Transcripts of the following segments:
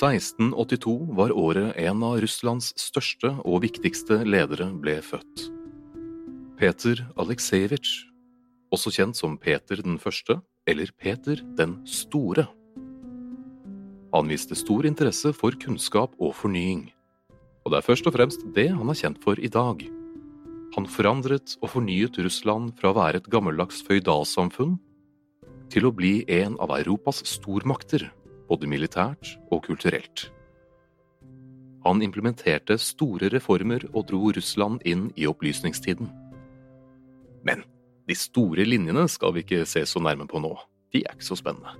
«1682 var året en av Russlands største og viktigste ledere ble født. Peter Aleksejevitsj, også kjent som Peter den første eller Peter den store. Han viste stor interesse for kunnskap og fornying, og det er først og fremst det han er kjent for i dag. Han forandret og fornyet Russland fra å være et gammeldags føydalsamfunn til å bli en av Europas stormakter, både militært og kulturelt. Han implementerte store reformer og dro Russland inn i opplysningstiden. Men de store linjene skal vi ikke se så nærme på nå, de er ikke så spennende.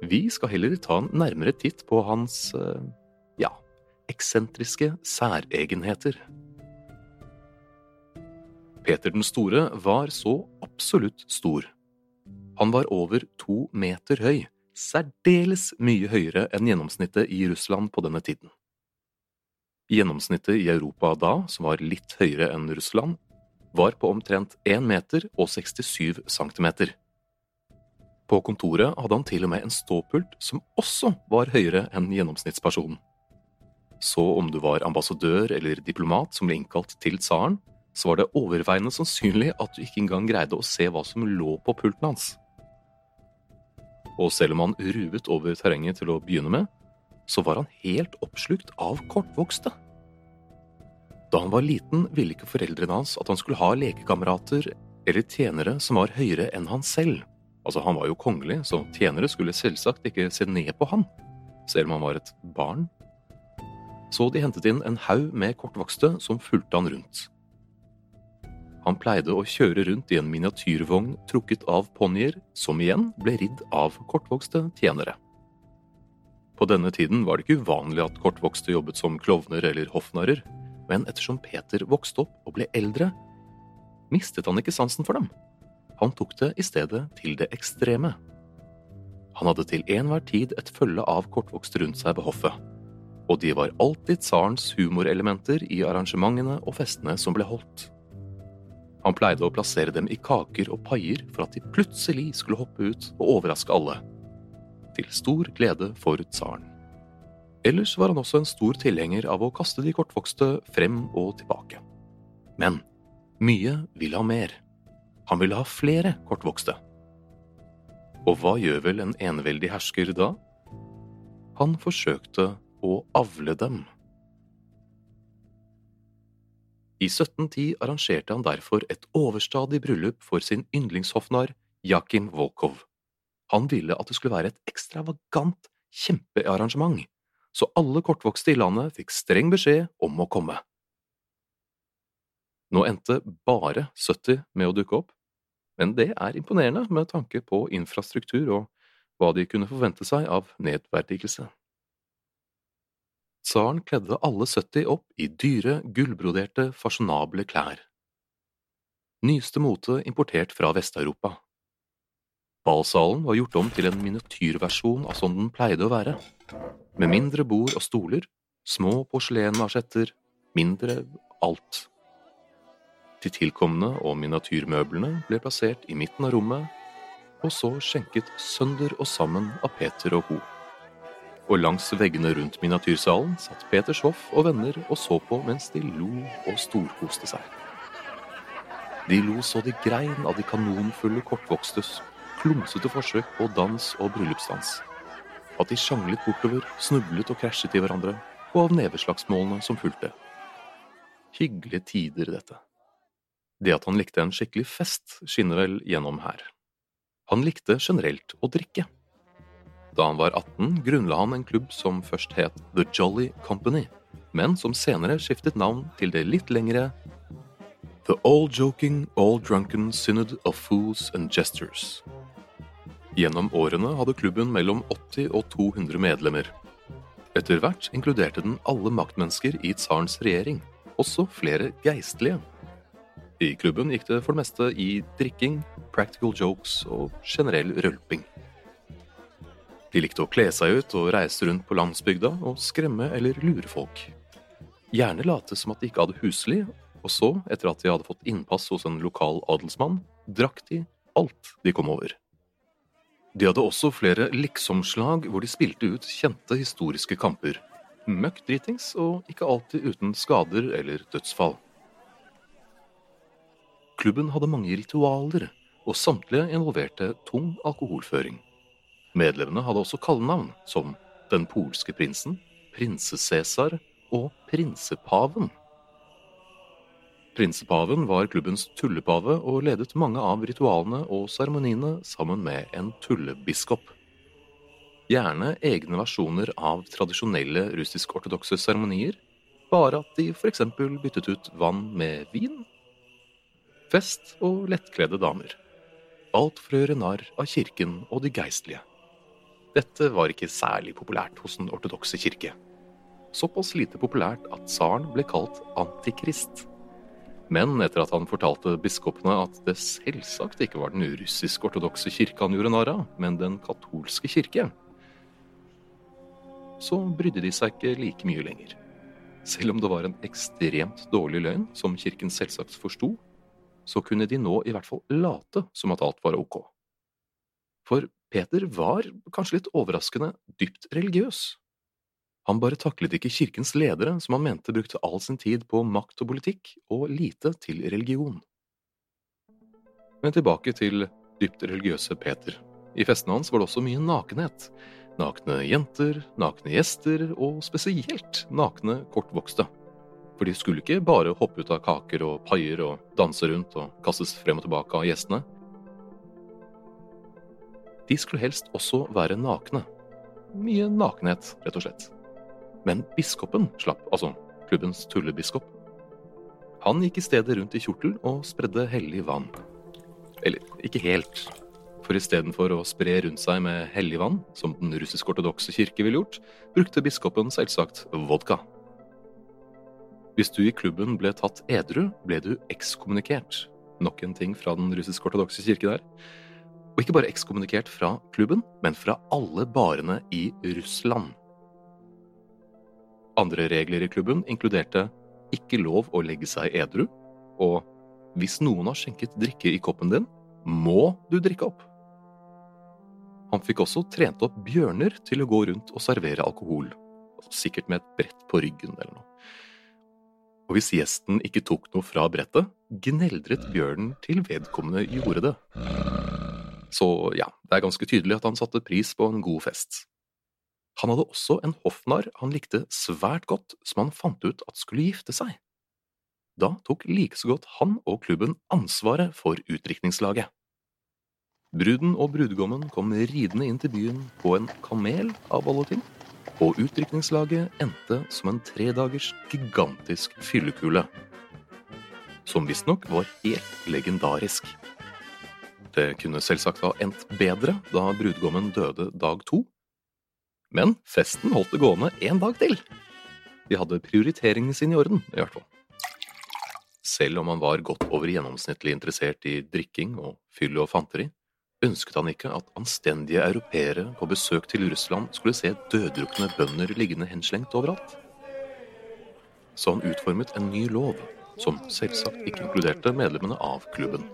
Vi skal heller ta en nærmere titt på hans, eh, ja, eksentriske særegenheter. Peter den store var så absolutt stor. Han var over to meter høy, særdeles mye høyere enn gjennomsnittet i Russland på denne tiden. Gjennomsnittet i Europa da, som var litt høyere enn Russland, var på omtrent 1 meter og 67 centimeter. På kontoret hadde han til og med en ståpult som også var høyere enn gjennomsnittspersonen. Så om du var ambassadør eller diplomat som ble innkalt til tsaren, så var det overveiende sannsynlig at du ikke engang greide å se hva som lå på pulten hans. Og selv om han ruvet over terrenget til å begynne med, så var han helt oppslukt av kortvokste. Da han var liten, ville ikke foreldrene hans at han skulle ha lekekamerater eller tjenere som var høyere enn han selv. Altså, han var jo kongelig, så tjenere skulle selvsagt ikke se ned på han, selv om han var et barn. Så de hentet inn en haug med kortvokste som fulgte han rundt. Han pleide å kjøre rundt i en miniatyrvogn trukket av ponnier, som igjen ble ridd av kortvokste tjenere. På denne tiden var det ikke uvanlig at kortvokste jobbet som klovner eller hoffnarrer, men ettersom Peter vokste opp og ble eldre, mistet han ikke sansen for dem. Han tok det i stedet til det ekstreme. Han hadde til enhver tid et følge av kortvokste rundt seg ved hoffet, og de var alltid tsarens humorelementer i arrangementene og festene som ble holdt. Han pleide å plassere dem i kaker og paier for at de plutselig skulle hoppe ut og overraske alle, til stor glede for tsaren. Ellers var han også en stor tilhenger av å kaste de kortvokste frem og tilbake. Men mye ville ha mer. Han ville ha flere kortvokste. Og hva gjør vel en eneveldig hersker da? Han forsøkte å avle dem. I 1710 arrangerte han derfor et overstadig bryllup for sin yndlingshoffnarr Jakim Volkov. Han ville at det skulle være et ekstravagant kjempearrangement, så alle kortvokste i landet fikk streng beskjed om å komme. Nå endte bare 70 med å dukke opp, men det er imponerende med tanke på infrastruktur og hva de kunne forvente seg av nedverdigelse. Tsaren kledde alle 70 opp i dyre, gullbroderte, fasjonable klær. Nyeste mote importert fra Vest-Europa. Ballsalen var gjort om til en miniatyrversjon av sånn den pleide å være, med mindre bord og stoler, små porselenmarsjetter, mindre alt. De tilkomne og miniatyrmøblene ble plassert i midten av rommet, og så skjenket sønder og sammen av Peter og co og langs veggene rundt miniatyrsalen satt Peter Schwoff og venner og så på mens de lo og storkoste seg. De lo så de grein av de kanonfulle kortvokstes klumsete forsøk på dans og bryllupsdans. At de sjanglet bortover, snublet og krasjet i hverandre, og av neveslagsmålene som fulgte. Hyggelige tider, dette. Det at han likte en skikkelig fest, skinner vel gjennom her. Han likte generelt å drikke. Da han var 18, grunnla han en klubb som først het The Jolly Company, men som senere skiftet navn til det litt lengre The All Joking, All Drunken Synod of Fools and Gestures. Gjennom årene hadde klubben mellom 80 og 200 medlemmer. Etter hvert inkluderte den alle maktmennesker i tsarens regjering, også flere geistlige. I klubben gikk det for det meste i drikking, practical jokes og generell rølping. De likte å kle seg ut og reise rundt på landsbygda og skremme eller lure folk. Gjerne late som at de ikke hadde husly, og så, etter at de hadde fått innpass hos en lokal adelsmann, drakk de alt de kom over. De hadde også flere liksomslag hvor de spilte ut kjente historiske kamper. Møkk dritings, og ikke alltid uten skader eller dødsfall. Klubben hadde mange ritualer, og samtlige involverte tung alkoholføring. Medlemmene hadde også kallenavn, som Den polske prinsen, Prinse-Cæsar og Prinsepaven. Prinsepaven var klubbens tullepave og ledet mange av ritualene og seremoniene sammen med en tullebiskop. Gjerne egne versjoner av tradisjonelle russisk-ortodokse seremonier, bare at de f.eks. byttet ut vann med vin. Fest og lettkledde damer. Alt for å gjøre narr av kirken og de geistlige. Dette var ikke særlig populært hos den ortodokse kirke. Såpass lite populært at tsaren ble kalt antikrist. Men etter at han fortalte biskopene at det selvsagt ikke var den russisk-ortodokse kirke han gjorde narr av, men den katolske kirke, så brydde de seg ikke like mye lenger. Selv om det var en ekstremt dårlig løgn, som kirken selvsagt forsto, så kunne de nå i hvert fall late som at alt var ok. For Peter var, kanskje litt overraskende, dypt religiøs. Han bare taklet ikke kirkens ledere, som han mente brukte all sin tid på makt og politikk, og lite til religion. Men tilbake til dypt religiøse Peter. I festene hans var det også mye nakenhet. Nakne jenter, nakne gjester, og spesielt nakne kortvokste. For de skulle ikke bare hoppe ut av kaker og paier og danse rundt og kastes frem og tilbake av gjestene. De skulle helst også være nakne. Mye nakenhet, rett og slett. Men biskopen slapp, altså klubbens tullebiskop. Han gikk i stedet rundt i kjortel og spredde hellig vann. Eller ikke helt, for istedenfor å spre rundt seg med hellig vann, som den russisk-ortodokse kirke ville gjort, brukte biskopen selvsagt vodka. Hvis du i klubben ble tatt edru, ble du ekskommunikert. Nok en ting fra den russisk-ortodokse kirke der. Og ikke bare ekskommunikert fra klubben, men fra alle barene i Russland. Andre regler i klubben inkluderte ikke lov å legge seg edru, og hvis noen har skjenket drikke i koppen din, må du drikke opp. Han fikk også trent opp bjørner til å gå rundt og servere alkohol, sikkert med et brett på ryggen eller noe. Og hvis gjesten ikke tok noe fra brettet, gneldret bjørnen til vedkommende gjorde det. Så ja, det er ganske tydelig at han satte pris på en god fest. Han hadde også en hoffnarr han likte svært godt, som han fant ut at skulle gifte seg. Da tok like så godt han og klubben ansvaret for utdrikningslaget. Bruden og brudgommen kom ridende inn til byen på en kamel av alle ting, og utdrikningslaget endte som en tredagers gigantisk fyllekule, som visstnok var helt legendarisk. Det kunne selvsagt ha endt bedre da brudgommen døde dag to, men festen holdt det gående en dag til. De hadde prioriteringene sine i orden, i hvert fall. Selv om han var godt over gjennomsnittlig interessert i drikking og fyll og fanteri, ønsket han ikke at anstendige europeere på besøk til Russland skulle se døddrukne bønder liggende henslengt overalt. Så han utformet en ny lov, som selvsagt ikke inkluderte medlemmene av klubben.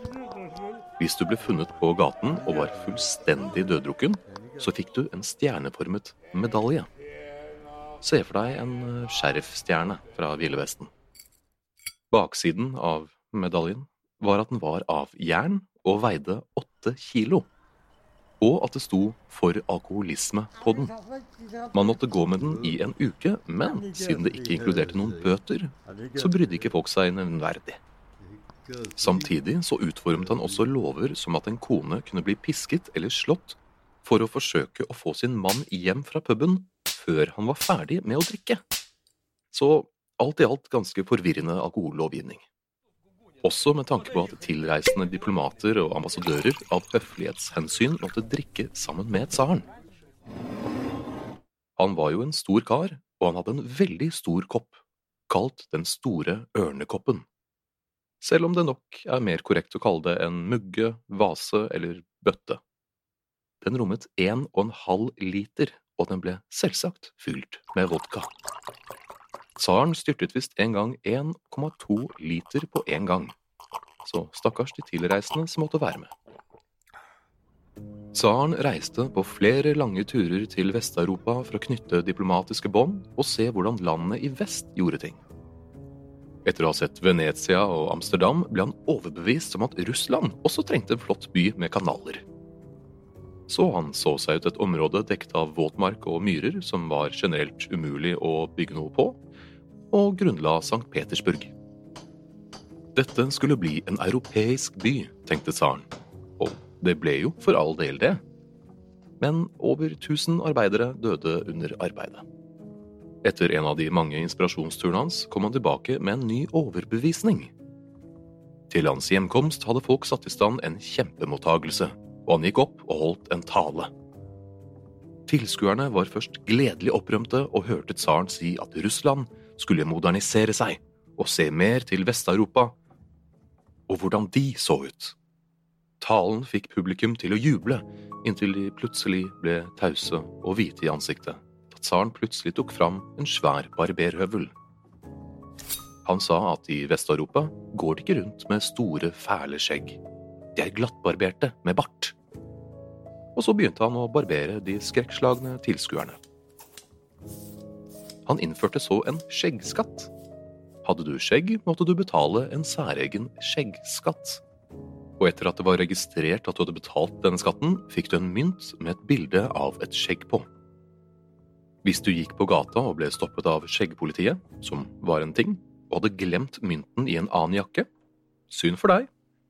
Hvis du ble funnet på gaten og var fullstendig døddrukken, så fikk du en stjerneformet medalje. Se for deg en sheriffstjerne fra Ville Vesten. Baksiden av medaljen var at den var av jern og veide åtte kilo, og at det sto for alkoholisme på den. Man måtte gå med den i en uke, men siden det ikke inkluderte noen bøter, så brydde ikke folk seg nevnverdig. Samtidig så utformet han også lover som at en kone kunne bli pisket eller slått for å forsøke å få sin mann hjem fra puben før han var ferdig med å drikke. Så alt i alt ganske forvirrende alkohollovgivning. Også med tanke på at tilreisende diplomater og ambassadører av høflighetshensyn måtte drikke sammen med tsaren. Han var jo en stor kar, og han hadde en veldig stor kopp, kalt Den store ørnekoppen. Selv om det nok er mer korrekt å kalle det en mugge, vase eller bøtte. Den rommet en og en halv liter, og den ble selvsagt fylt med vodka. Tsaren styrtet visst en gang 1,2 liter på én gang, så stakkars de tilreisende som måtte være med. Tsaren reiste på flere lange turer til Vest-Europa for å knytte diplomatiske bånd og se hvordan landene i vest gjorde ting. Etter å ha sett Venezia og Amsterdam ble han overbevist om at Russland også trengte en flott by med kanaler. Så han så seg ut et område dekket av våtmark og myrer som var generelt umulig å bygge noe på, og grunnla St. Petersburg. Dette skulle bli en europeisk by, tenkte tsaren, og det ble jo for all del det. Men over 1000 arbeidere døde under arbeidet. Etter en av de mange inspirasjonsturene hans kom han tilbake med en ny overbevisning. Til hans hjemkomst hadde folk satt i stand en kjempemottagelse, og han gikk opp og holdt en tale. Tilskuerne var først gledelig opprømte og hørte tsaren si at Russland skulle modernisere seg og se mer til Vest-Europa, og hvordan de så ut. Talen fikk publikum til å juble, inntil de plutselig ble tause og hvite i ansiktet, da tsaren plutselig tok fram en svær barberhøvel. Han sa at i Vest-Europa går de ikke rundt med store, fæle skjegg. De er glattbarberte med bart. Og så begynte han å barbere de skrekkslagne tilskuerne. Han innførte så en skjeggskatt. Hadde du skjegg, måtte du betale en særegen skjeggskatt. Og etter at det var registrert at du hadde betalt denne skatten, fikk du en mynt med et bilde av et skjegg på. Hvis du gikk på gata og ble stoppet av skjeggpolitiet, som var en ting, og hadde glemt mynten i en annen jakke, synd for deg,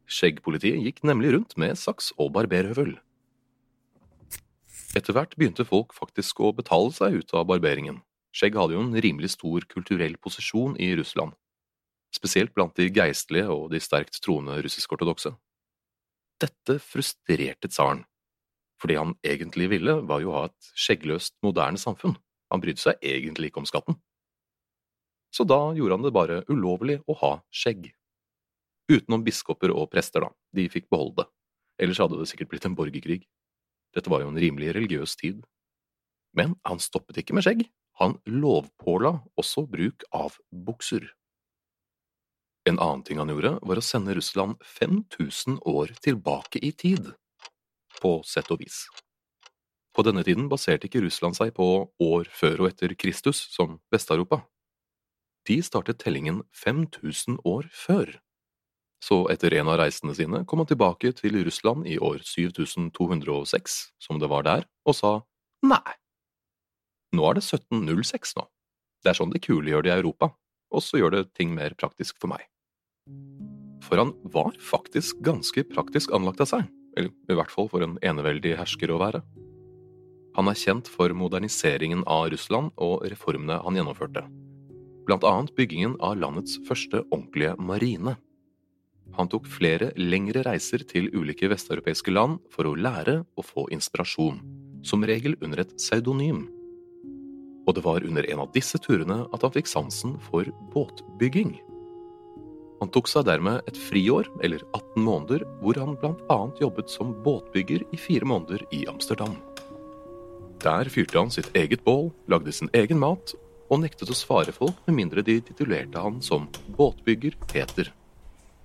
skjeggpolitiet gikk nemlig rundt med saks og barberhøvel. Etter hvert begynte folk faktisk å betale seg ut av barberingen, Skjegg hadde jo en rimelig stor kulturell posisjon i Russland, spesielt blant de geistlige og de sterkt troende russisk-ortodokse. Dette frustrerte tsaren, for det han egentlig ville, var jo å ha et skjeggløst, moderne samfunn, han brydde seg egentlig ikke om skatten. Så da gjorde han det bare ulovlig å ha skjegg. Utenom biskoper og prester, da, de fikk beholde det, ellers hadde det sikkert blitt en borgerkrig. Dette var jo en rimelig religiøs tid. Men han stoppet ikke med skjegg, han lovpåla også bruk av bukser. En annen ting han gjorde, var å sende Russland 5000 år tilbake i tid, på sett og vis. På denne tiden baserte ikke Russland seg på år før og etter Kristus, som Vest-Europa. De startet tellingen 5000 år før. Så etter en av reisene sine kom han tilbake til Russland i år 7206, som det var der, og sa nei. Nå er det 1706 nå. Det er sånn de kule gjør det i Europa, og så gjør det ting mer praktisk for meg. For han var faktisk ganske praktisk anlagt av seg, eller i hvert fall for en eneveldig hersker å være. Han er kjent for moderniseringen av Russland og reformene han gjennomførte, blant annet byggingen av landets første ordentlige marine. Han tok flere lengre reiser til ulike vesteuropeiske land for å lære og få inspirasjon, som regel under et pseudonym. Og det var under en av disse turene at han fikk sansen for båtbygging. Han tok seg dermed et friår, eller 18 måneder, hvor han blant annet jobbet som båtbygger i fire måneder i Amsterdam. Der fyrte han sitt eget bål, lagde sin egen mat, og nektet å svare folk med mindre de titulerte han som båtbygger Peter.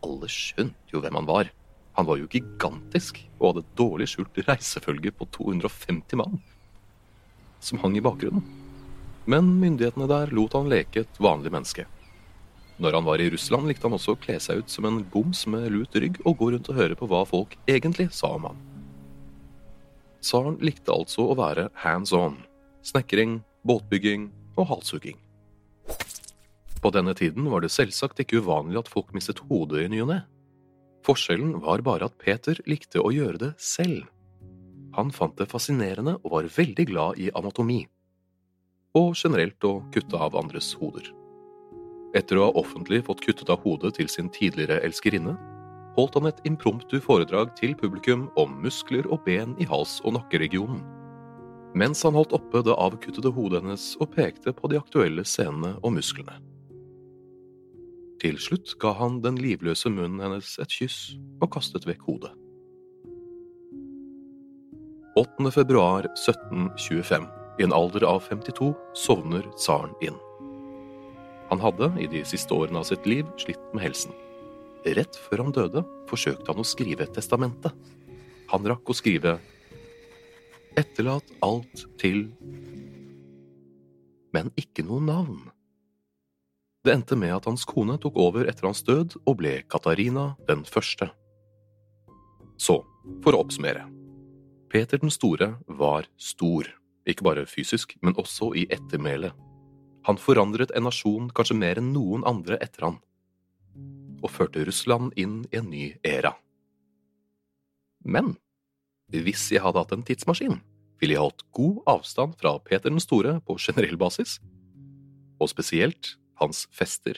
Alle skjønte jo hvem han var. Han var jo gigantisk og hadde et dårlig skjult reisefølge på 250 mann, som hang i bakgrunnen. Men myndighetene der lot han leke et vanlig menneske. Når han var i Russland, likte han også å kle seg ut som en boms med lut rygg og gå rundt og høre på hva folk egentlig sa om han. Tsaren likte altså å være hands on. Snekring, båtbygging og halshugging. På denne tiden var det selvsagt ikke uvanlig at folk mistet hodet i ny og ne. Forskjellen var bare at Peter likte å gjøre det selv. Han fant det fascinerende og var veldig glad i anatomi. Og generelt å kutte av andres hoder. Etter å ha offentlig fått kuttet av hodet til sin tidligere elskerinne, holdt han et impromptu foredrag til publikum om muskler og ben i hals- og nakkeregionen. Mens han holdt oppe det avkuttede hodet hennes og pekte på de aktuelle scenene og musklene. Til slutt ga han den livløse munnen hennes et kyss og kastet vekk hodet. 8. februar 1725, i en alder av 52, sovner tsaren inn. Han hadde i de siste årene av sitt liv slitt med helsen. Rett før han døde, forsøkte han å skrive et testamente. Han rakk å skrive Etterlat alt til Men ikke noe navn. Det endte med at hans kone tok over etter hans død og ble Katarina den første. Så, for å oppsummere. Peter den store var stor, ikke bare fysisk, men også i ettermælet. Han forandret en nasjon kanskje mer enn noen andre etter han, og førte Russland inn i en ny æra. Men hvis jeg hadde hatt en tidsmaskin, ville jeg holdt god avstand fra Peter den store på generell basis, og spesielt hans fester.